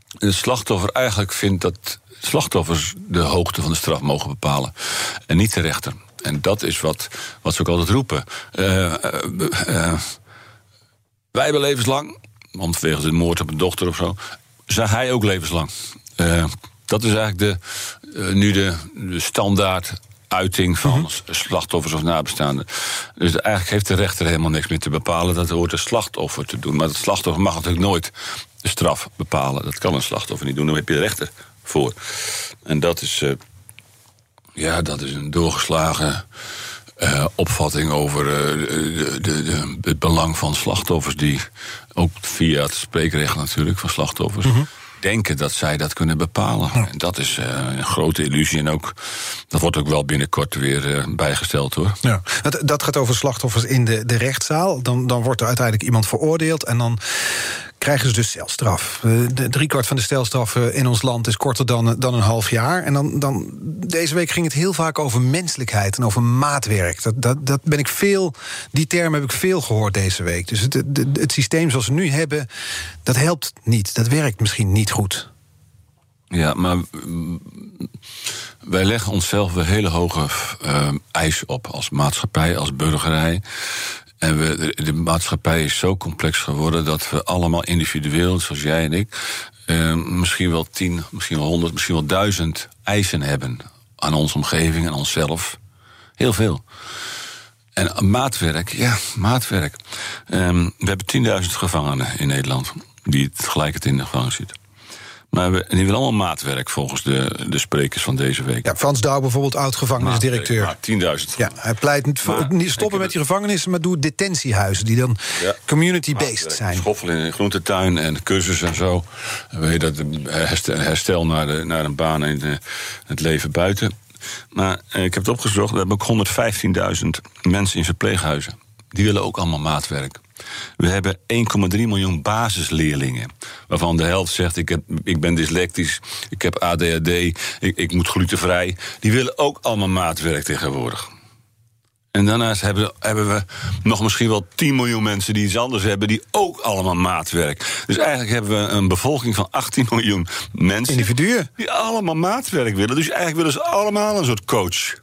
Speaker 4: de slachtoffer eigenlijk vindt dat slachtoffers de hoogte van de straf mogen bepalen. En niet de rechter. En dat is wat, wat ze ook altijd roepen. Uh, uh, uh, wij hebben levenslang, want wegens de moord op een dochter of zo, zei hij ook levenslang. dat is eigenlijk de, nu de, de standaard uiting van mm -hmm. slachtoffers of nabestaanden. Dus eigenlijk heeft de rechter helemaal niks meer te bepalen. Dat hoort de slachtoffer te doen. Maar het slachtoffer mag natuurlijk nooit de straf bepalen. Dat kan een slachtoffer niet doen. Dan heb je de rechter voor. En dat is, uh, ja, dat is een doorgeslagen uh, opvatting over uh, de, de, de, het belang van slachtoffers, die ook via het spreekrecht natuurlijk van slachtoffers. Mm -hmm denken dat zij dat kunnen bepalen. Ja. En dat is een grote illusie. En ook, dat wordt ook wel binnenkort weer bijgesteld hoor.
Speaker 3: Ja. Dat, dat gaat over slachtoffers in de, de rechtszaal. Dan, dan wordt er uiteindelijk iemand veroordeeld. En dan krijgen ze dus celstraf. De driekwart van de stelstraffen in ons land is korter dan, dan een half jaar. En dan, dan, deze week ging het heel vaak over menselijkheid en over maatwerk. Dat, dat, dat ben ik veel, die term heb ik veel gehoord deze week. Dus het, het, het systeem zoals we nu hebben, dat helpt niet. Dat werkt misschien niet goed.
Speaker 4: Ja, maar wij leggen onszelf een hele hoge uh, eisen op als maatschappij, als burgerij. En de, maatschappij is zo complex geworden dat we allemaal individueel, zoals jij en ik, uh, misschien wel tien, misschien wel honderd, misschien wel duizend eisen hebben aan onze omgeving en onszelf. Heel veel. En maatwerk, ja, maatwerk. Um, we hebben 10.000 gevangenen in Nederland die tegelijkertijd in de gevangenis zitten. Maar we, die willen allemaal maatwerk volgens de, de sprekers van deze week.
Speaker 3: Ja, Frans Douw bijvoorbeeld, oud-gevangenisdirecteur.
Speaker 4: 10.000.
Speaker 3: Ja, hij pleit niet, voor, niet stoppen met die gevangenissen, maar doe detentiehuizen die dan ja, community-based zijn.
Speaker 4: Schoffelen in de groentetuin en cursussen en zo. Weet dat herstel naar, de, naar een baan in de, het leven buiten. Maar eh, ik heb het opgezocht, we hebben ook 115.000 mensen in verpleeghuizen. Die willen ook allemaal maatwerk. We hebben 1,3 miljoen basisleerlingen. Waarvan de helft zegt: ik, heb, ik ben dyslectisch, ik heb ADHD, ik, ik moet glutenvrij. Die willen ook allemaal maatwerk tegenwoordig. En daarnaast hebben, hebben, we nog misschien wel 10 miljoen mensen die iets anders hebben, die ook allemaal maatwerk. Dus eigenlijk hebben we een bevolking van 18 miljoen mensen.
Speaker 3: Individuen.
Speaker 4: Die allemaal maatwerk willen. Dus eigenlijk willen ze allemaal een soort coach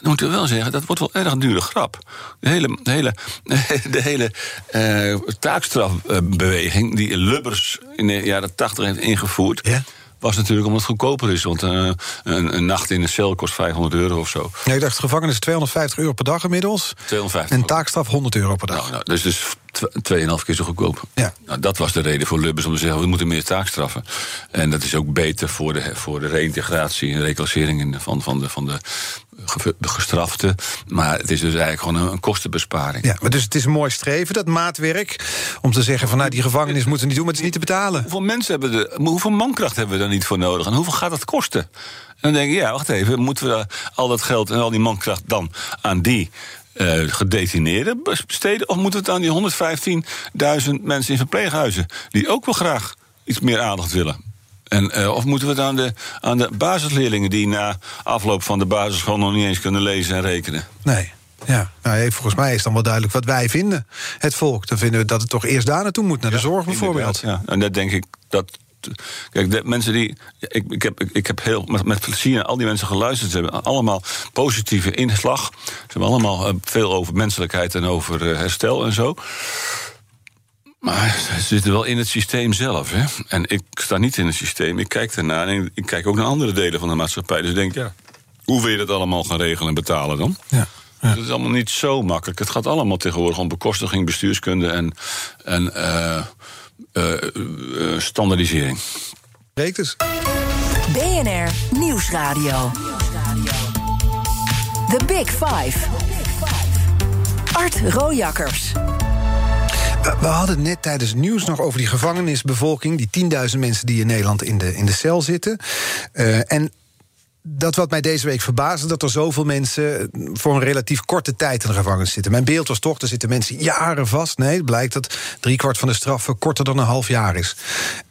Speaker 4: dan moeten we wel zeggen, dat wordt wel erg een dure grap. De hele, de hele, de hele uh, taakstrafbeweging die Lubbers in de jaren tachtig heeft ingevoerd... Ja? was natuurlijk omdat het goedkoper is. Want uh, een, een, nacht in een cel kost 500 euro of zo.
Speaker 3: Nee, ik dacht gevangenis 250 euro per dag inmiddels.
Speaker 4: 250
Speaker 3: en taakstraf 100 euro per dag.
Speaker 4: Nou, nou, dus dus 2,5 keer zo goedkoop.
Speaker 3: Ja.
Speaker 4: Nou, dat was de reden voor Lubbers om te zeggen... we moeten meer taakstraffen. En dat is ook beter voor de, voor de reïntegratie en reclassering van, van, de, van de gestrafte. Maar het is dus eigenlijk gewoon een, kostenbesparing.
Speaker 3: Ja, maar dus het is een mooi streven, dat maatwerk. Om te zeggen van nou, die gevangenis moeten we niet doen, maar het is niet te betalen.
Speaker 4: Hoeveel mensen hebben we, hoeveel mankracht hebben we daar niet voor nodig? En hoeveel gaat dat kosten? En dan denk ik, ja, wacht even, moeten we al dat geld en al die mankracht dan aan die uh, gedetineerden besteden? Of moeten we het aan die 115.000 mensen in verpleeghuizen, die ook wel graag iets meer aandacht willen? En, uh, of moeten we het aan de, aan de basisleerlingen die na afloop van de basisschool nog niet eens kunnen lezen en rekenen?
Speaker 3: Nee. Ja, nou, volgens mij is dan wel duidelijk wat wij vinden, het volk. Dan vinden we dat het toch eerst daar naartoe moet, naar de zorg bijvoorbeeld.
Speaker 4: Ja, en dat denk ik dat. Kijk, de mensen die. Ik, ik, heb, ik heb heel met, met plezier naar al die mensen geluisterd. Ze hebben allemaal positieve inslag. Ze hebben allemaal uh, veel over menselijkheid en over uh, herstel en zo. Maar ze zitten wel in het systeem zelf. Hè? En ik sta niet in het systeem. Ik kijk ernaar en ik kijk ook naar andere delen van de maatschappij. Dus ik denk, ja, hoe wil je dat allemaal gaan regelen en betalen dan?
Speaker 3: Ja.
Speaker 4: Is allemaal niet zo makkelijk. Het gaat allemaal tegenwoordig om bekostiging, bestuurskunde en, en uh, uh, uh, standaardisering.
Speaker 3: Breekt dus.
Speaker 2: BNR Nieuwsradio. The Big Five. Art Rojakkers.
Speaker 3: We hadden net tijdens het nieuws nog over die gevangenisbevolking. Die 10.000 mensen die in Nederland in de, in de cel zitten. Uh, en dat wat mij deze week verbaasde... dat er zoveel mensen voor een relatief korte tijd in de gevangenis zitten. Mijn beeld was toch, er zitten mensen jaren vast. Nee, het blijkt dat driekwart van de straffen korter dan een half jaar is.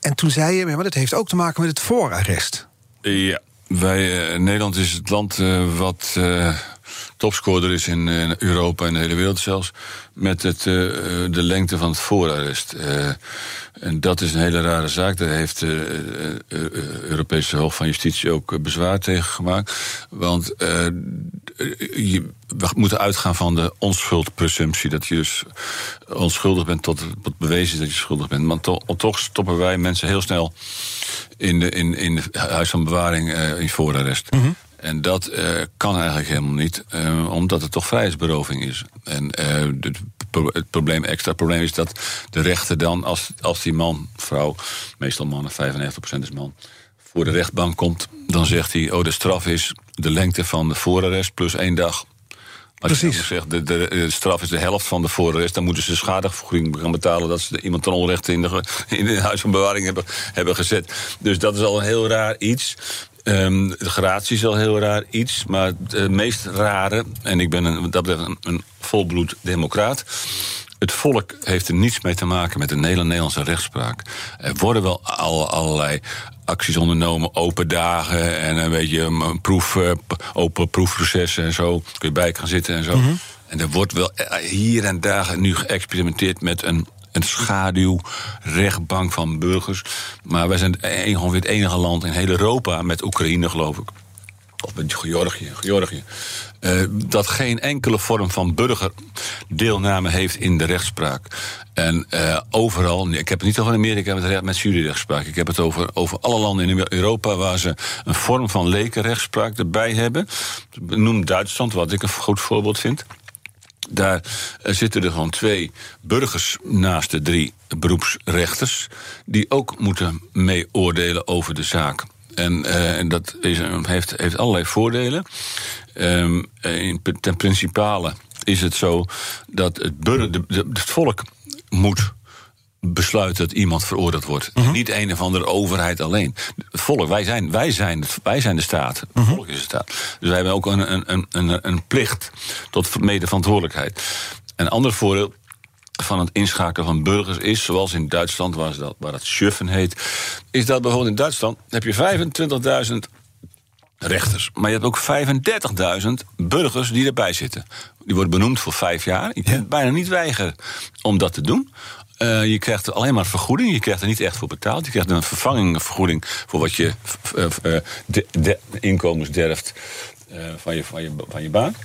Speaker 3: En toen zei je, maar dat heeft ook te maken met het voorarrest.
Speaker 4: Ja, wij, uh, Nederland is het land uh, wat... topscorer is in, in, Europa en de hele wereld zelfs. Met het, uh, de lengte van het voorarrest. En dat is een hele rare zaak. Daar heeft de Europese Hof van Justitie ook bezwaar tegen gemaakt. Want je, we moeten uitgaan van de onschuldpresumptie. Dat je dus onschuldig bent tot het bewezen is dat je schuldig bent. Maar to, toch stoppen wij mensen heel snel in, de, in, in huis van bewaring in voorarrest. Mm. En dat uh, kan eigenlijk helemaal niet, uh, omdat het toch vrijheidsberoving is. En uh, het, het probleem, extra probleem is dat de rechter dan, als, als die man, vrouw, meestal mannen, 95% is man, voor de rechtbank komt, dan zegt hij: Oh, de straf is de lengte van de voorarrest plus één dag. Als Precies. je zegt, de, de, de, straf is de helft van de voorarrest... dan moeten ze schadevergoeding gaan betalen... dat ze iemand ten onrechte in de, in de huis van bewaring hebben, hebben gezet. Dus dat is al een heel raar iets. Um, de gratie is al heel raar iets, maar het meest rare... en ik ben een, dat een, een volbloed democraat... Het volk heeft er niets mee te maken met de Nederlandse rechtspraak. Er worden wel al, allerlei acties ondernomen, open dagen en een beetje een proef, open proefprocessen en zo. Kun je bij gaan zitten en zo. Mm -hmm. En er wordt wel hier en daar nu geëxperimenteerd met een een schaduwrechtbank van burgers. Maar wij zijn ongeveer het enige land in heel Europa, met Oekraïne geloof ik. Of met Georgië. Georgië uh, dat geen enkele vorm van burgerdeelname heeft in de rechtspraak. En uh, overal, ik heb het niet over Amerika met, met juryrechtspraak. Ik heb het over, over alle landen in Europa waar ze een vorm van lekenrechtspraak erbij hebben. Noem Duitsland, wat ik een goed voorbeeld vind. Daar uh, zitten er gewoon twee burgers naast de drie beroepsrechters. die ook moeten mee oordelen over de zaak. En, uh, en dat is, heeft, heeft allerlei voordelen. Um, in, ten principale is het zo dat het, de, het volk moet besluiten dat iemand veroordeeld wordt. Uh -huh. Niet een of andere overheid alleen. Het volk, wij zijn, wij zijn, wij zijn de staat. Het uh -huh. volk is de staat. Dus wij hebben ook een, een, een, een plicht tot medeverantwoordelijkheid. Een ander voordeel van het inschakelen van burgers is, zoals in Duitsland, waar, dat, waar dat schuffen heet, is dat bijvoorbeeld in Duitsland heb je 25.000 rechters. Maar je hebt ook 35.000 burgers die erbij zitten. Die worden benoemd voor vijf jaar. Je kunt ja. bijna niet weigeren om dat te doen. Uh, je krijgt alleen maar vergoeding. Je krijgt er niet echt voor betaald. Je krijgt een vervangingvergoeding voor wat je uh, de, de inkomensderft uh, van, je, van, je, van je baan.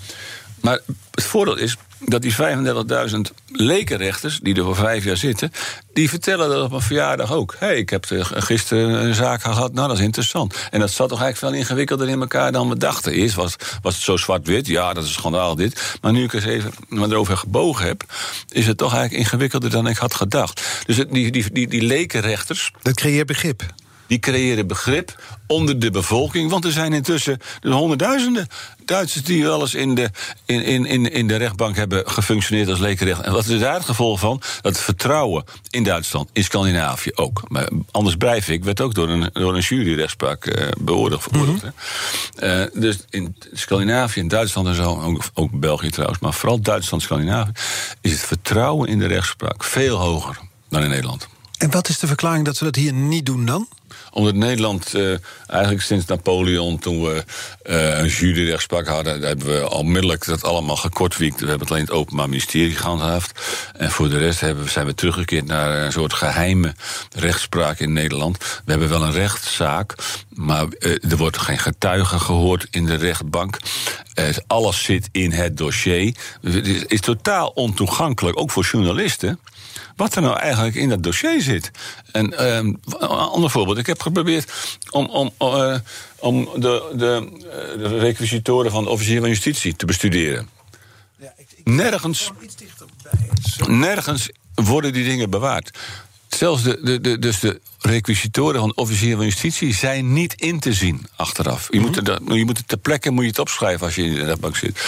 Speaker 4: Maar het voordeel is dat die 35.000 lekenrechters, die er voor vijf jaar zitten, die vertellen dat op een verjaardag ook. Hé, hey, ik heb gisteren een zaak gehad, nou dat is interessant. En dat zat toch eigenlijk veel ingewikkelder in elkaar dan we dachten. Eerst was, was het zo zwart-wit, ja, dat is schandaal dit. Maar nu ik eens even erover gebogen heb, is het toch eigenlijk ingewikkelder dan ik had gedacht. Dus die, die, die, die lekenrechters.
Speaker 3: Dat creëert begrip
Speaker 4: die creëren begrip onder de bevolking. Want er zijn intussen dus honderdduizenden Duitsers die wel eens in de, in, in, in de rechtbank hebben gefunctioneerd als lekenrecht. En wat is daar het gevolg van? Dat het vertrouwen in Duitsland, in Scandinavië ook. Maar Anders Breivik werd ook door een, door een juryrechtspraak uh, beoordeeld. Mm -hmm. uh, dus in Scandinavië, in Duitsland en zo, ook, ook België trouwens, maar vooral Duitsland, Scandinavië, is het vertrouwen in de rechtspraak veel hoger dan in Nederland.
Speaker 3: En wat is de verklaring dat we dat hier niet doen dan?
Speaker 4: Omdat Nederland uh, eigenlijk sinds Napoleon, toen we uh, een juryrechtspraak hadden, hebben we onmiddellijk dat allemaal gekortwiekt. We hebben het alleen het Openbaar Ministerie gehandhaafd. En voor de rest hebben, zijn we teruggekeerd naar een soort geheime rechtspraak in Nederland. We hebben wel een rechtszaak, maar uh, er wordt geen getuige gehoord in de rechtbank. alles zit in het dossier. Het is, totaal ontoegankelijk, ook voor journalisten wat er nou eigenlijk in dat dossier zit. En uh, een ander voorbeeld. Ik heb geprobeerd om, om, uh, om de, de, de requisitoren van de officier van justitie te bestuderen. Ja, ik, ik nergens, nergens worden die dingen bewaard. Zelfs de, de, de, dus de requisitoren van officier van justitie zijn niet in te zien achteraf. Je, moet, er, je moet het ter plekke moet je het opschrijven als je in de rechtbank zit.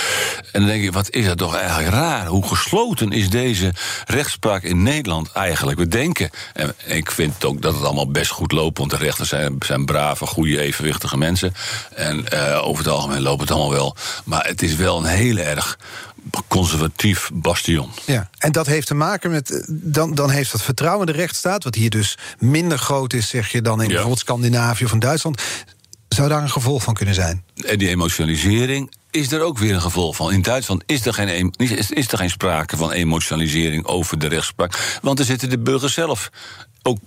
Speaker 4: En dan denk je, wat is dat toch eigenlijk raar? Hoe gesloten is deze rechtspraak in Nederland eigenlijk? We denken, en ik vind ook dat het allemaal best goed loopt, want de rechters zijn, zijn brave, goede, evenwichtige mensen. En uh, over het algemeen loopt het allemaal wel. Maar het is wel een heel erg conservatief bastion.
Speaker 3: Ja, en dat heeft te maken met. eh, Dan, dan heeft dat vertrouwen in de rechtsstaat, wat hier dus minder groot is, zeg je dan in
Speaker 4: Ja.
Speaker 3: bijvoorbeeld Scandinavië of in Duitsland. Zou daar een gevolg van kunnen zijn?
Speaker 4: En die emotionalisering is er ook weer een gevolg van. In Duitsland is er geen, is, is er geen sprake van emotionalisering over de rechtspraak. Want er zitten de burgers zelf ook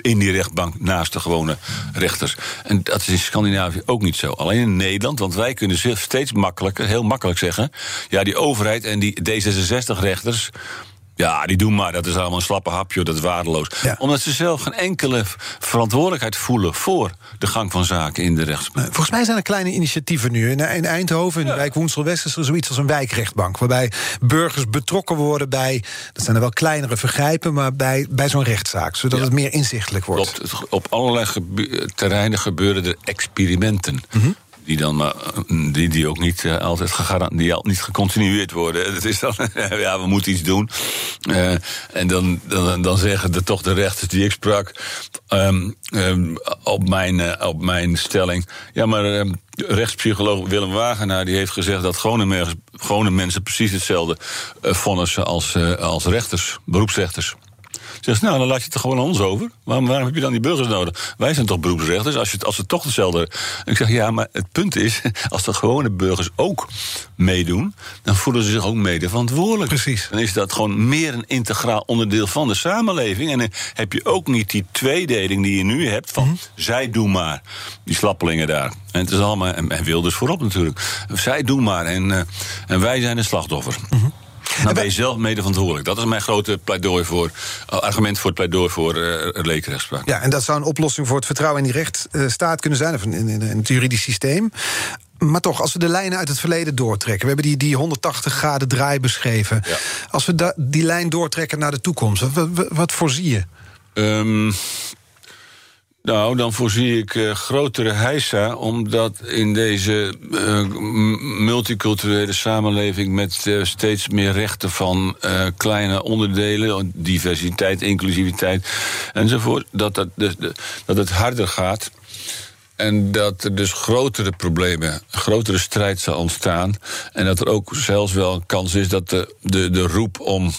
Speaker 4: in die rechtbank naast de gewone rechters. En dat is in Scandinavië ook niet zo. Alleen in Nederland, want wij kunnen steeds makkelijker, heel makkelijk zeggen... ja, die overheid en die D66-rechters... Ja, die doen maar. Dat is allemaal een slappe hapje, dat is waardeloos.
Speaker 3: Ja.
Speaker 4: Omdat ze zelf geen enkele verantwoordelijkheid voelen... voor de gang van zaken in de rechtspraak.
Speaker 3: Volgens mij zijn er kleine initiatieven nu. In, in Eindhoven, in de wijk Woensel-West, is er zoiets als een wijkrechtbank. Waarbij burgers betrokken worden bij. Dat zijn er wel kleinere vergrijpen, maar bij, bij zo'n rechtszaak. Zodat
Speaker 4: Ja.
Speaker 3: het meer inzichtelijk wordt.
Speaker 4: Klopt. Op allerlei terreinen gebeuren er experimenten.
Speaker 3: Mhm.
Speaker 4: Die dan maar eh, die, die ook niet eh, altijd die al niet gecontinueerd worden. Het is dan, ja, we moeten iets doen. Eh, en dan, dan, dan zeggen de, toch de rechters die ik sprak ehm, ehm, op, mijn, op mijn stelling. Ja, maar ehm, rechtspsycholoog Willem Wagenaar die heeft gezegd dat gewone, mensen precies hetzelfde vonnissen als, als rechters, beroepsrechters. Zegt, nou, dan laat je het er gewoon aan ons over. Waarom, waarom heb je dan die burgers nodig? Wij zijn toch beroepsrechters, als, je, het- als we toch hetzelfde... Ik zeg, ja, maar het punt is, als de gewone burgers ook meedoen... dan voelen ze zich ook mede verantwoordelijk.
Speaker 3: Precies.
Speaker 4: Dan is dat gewoon meer een integraal onderdeel van de samenleving. En dan heb je ook niet die tweedeling die je nu hebt... van zij doen maar, die slappelingen daar. En het is allemaal, en, en Wilders voorop natuurlijk. Zij doen maar en, eh, en wij zijn de slachtoffer. Dan ben je zelf mede verantwoordelijk. Dat is mijn grote pleidooi voor, eh, argument voor het pleidooi voor eh lekenrechtspraak.
Speaker 3: Ja, en dat zou een oplossing voor het vertrouwen in die rechtsstaat kunnen zijn, of in, in, het juridisch systeem. Maar toch, als we de lijnen uit het verleden doortrekken. We hebben die, die 180 graden draai beschreven.
Speaker 4: Ja.
Speaker 3: Als we da- die lijn doortrekken naar de toekomst, wat, wat, wat voorzie je?
Speaker 4: Ehm, nou, dan voorzie ik eh, grotere heisa, omdat in deze eh, multiculturele samenleving met eh, steeds meer rechten van kleine onderdelen, diversiteit, inclusiviteit enzovoort, dat, dat, dat het harder gaat. En dat er dus grotere problemen, grotere strijd zal ontstaan. En dat er ook zelfs wel een kans is dat de, de, de roep om.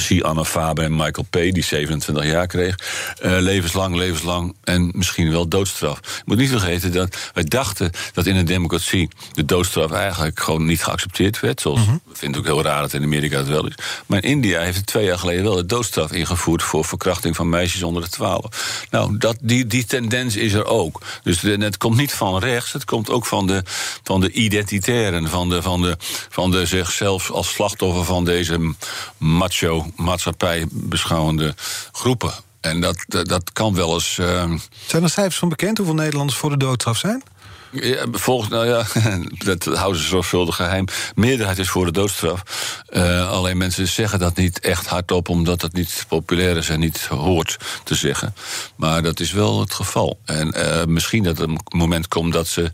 Speaker 4: Zie Anne Faber en Michael P., die 27 jaar kreeg. eh, levenslang, levenslang en misschien wel doodstraf. Je moet niet vergeten dat wij dachten dat in een democratie. de doodstraf eigenlijk gewoon niet geaccepteerd werd. Zoals we vinden het ook heel raar dat in Amerika het wel is. Maar in India heeft het twee jaar geleden wel de doodstraf ingevoerd. voor verkrachting van meisjes onder de 12. Nou, dat, die, die tendens is er ook. Dus de- het komt niet van rechts, het komt ook van de, van de identitairen. Van de, van, de, van de zichzelf als slachtoffer van deze macho maatschappij beschouwende groepen. En dat, dat, dat kan wel eens. eh,
Speaker 3: Zijn er cijfers van bekend hoeveel Nederlanders voor de doodstraf zijn?
Speaker 4: ja, volgens, nou ja, dat houden ze zorgvuldig geheim. Meerderheid is voor de doodstraf. Eh, alleen mensen zeggen dat niet echt hardop, omdat het niet populair is en niet hoort te zeggen. Maar dat is wel het geval. En eh, misschien dat er een moment komt dat ze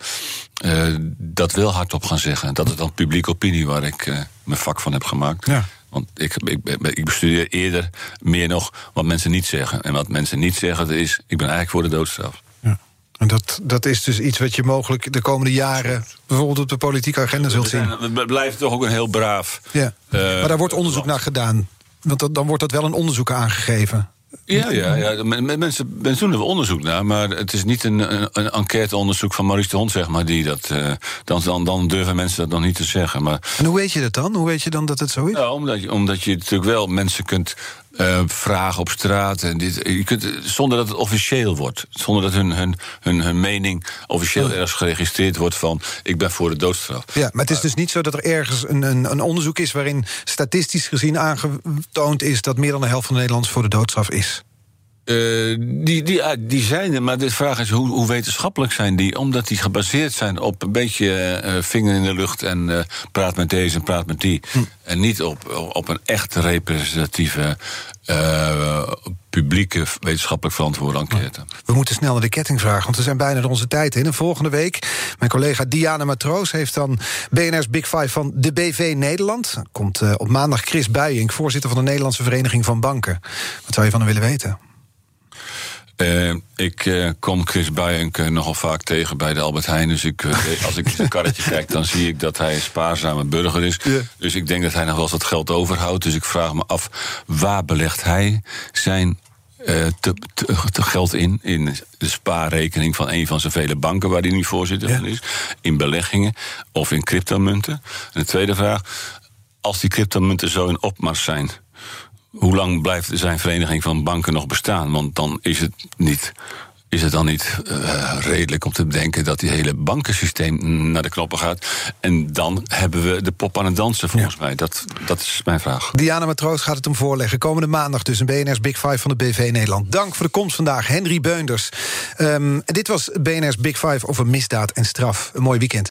Speaker 4: eh, dat wel hardop gaan zeggen. Dat is dan publieke opinie waar ik eh, mijn vak van heb gemaakt.
Speaker 3: Ja.
Speaker 4: Want ik, ik, ik bestudeer eerder meer nog wat mensen niet zeggen. En wat mensen niet zeggen is, ik ben eigenlijk voor de doodstraf.
Speaker 3: Ja. En dat, dat is dus iets wat je mogelijk de komende jaren... bijvoorbeeld op de politieke agenda zult
Speaker 4: We,
Speaker 3: zien.
Speaker 4: zijn- we blijven toch ook een heel braaf.
Speaker 3: Ja.
Speaker 4: eh,
Speaker 3: maar daar wordt onderzoek naar gedaan. Want dat- dan wordt dat wel een onderzoek aangegeven.
Speaker 4: Ja, ja, ja. Men- men- Mensen, mensen doen er onderzoek naar, maar het is niet een, een, een enquêteonderzoek van Maurice de Hond, zeg maar, die dat. eh, dan, dan, dan durven mensen dat nog niet te zeggen. Maar
Speaker 3: En hoe weet je dat dan? Hoe weet je dan dat het zo is?
Speaker 4: ja, omdat, je, omdat je natuurlijk wel mensen kunt eh, vragen op straat. En dit, je kunt, zonder dat het officieel wordt. Zonder dat hun, hun, hun, hun mening officieel ergens geregistreerd wordt van ik ben voor de doodstraf.
Speaker 3: Ja, maar het is dus niet zo dat er ergens een, een, een onderzoek is... waarin statistisch gezien aangetoond is... dat meer dan de helft van de Nederlanders voor de doodstraf is.
Speaker 4: Uh, die, die, die zijn er, maar de vraag is hoe, hoe, wetenschappelijk zijn die? Omdat die gebaseerd zijn op een beetje uh, vinger in de lucht en uh, praat met deze en praat met die. Hm. En niet op, op een echt representatieve publieke wetenschappelijk verantwoorde enquête.
Speaker 3: We moeten snel naar de ketting vragen, want we zijn bijna door onze tijd in. En volgende week, mijn collega Diana Matroos heeft dan BNR's Big Five van de BV Nederland. Komt op maandag Chris Buijink, voorzitter van de Nederlandse Vereniging van Banken. Wat zou je van hem willen weten?
Speaker 4: Uh, ik uh, kom Chris Buijink nogal vaak tegen bij de Albert Heijn. Dus ik, als ik zijn karretje kijk, dan zie ik dat hij een spaarzame burger is. Dus ik denk dat hij nog wel eens wat geld overhoudt. Dus ik vraag me af, waar belegt hij zijn uh, te, te, te, geld in. In de spaarrekening van een van zijn vele banken waar hij nu voorzitter van is. In beleggingen of in cryptomunten. En de tweede vraag. Als die cryptomunten zo in opmars zijn. Hoe lang blijft zijn vereniging van banken nog bestaan? Want dan is het niet is het dan niet uh, redelijk om te bedenken dat die hele bankensysteem naar de knoppen gaat? En dan hebben we de pop aan het dansen, volgens mij. Dat, dat is mijn vraag.
Speaker 3: Diana Matroos gaat het om voorleggen. Komende maandag dus een BNR's Big Five van de BV Nederland. Dank voor de komst vandaag, Henry Beunders. Um, dit was BNR's Big Five over misdaad en straf. Een mooi weekend.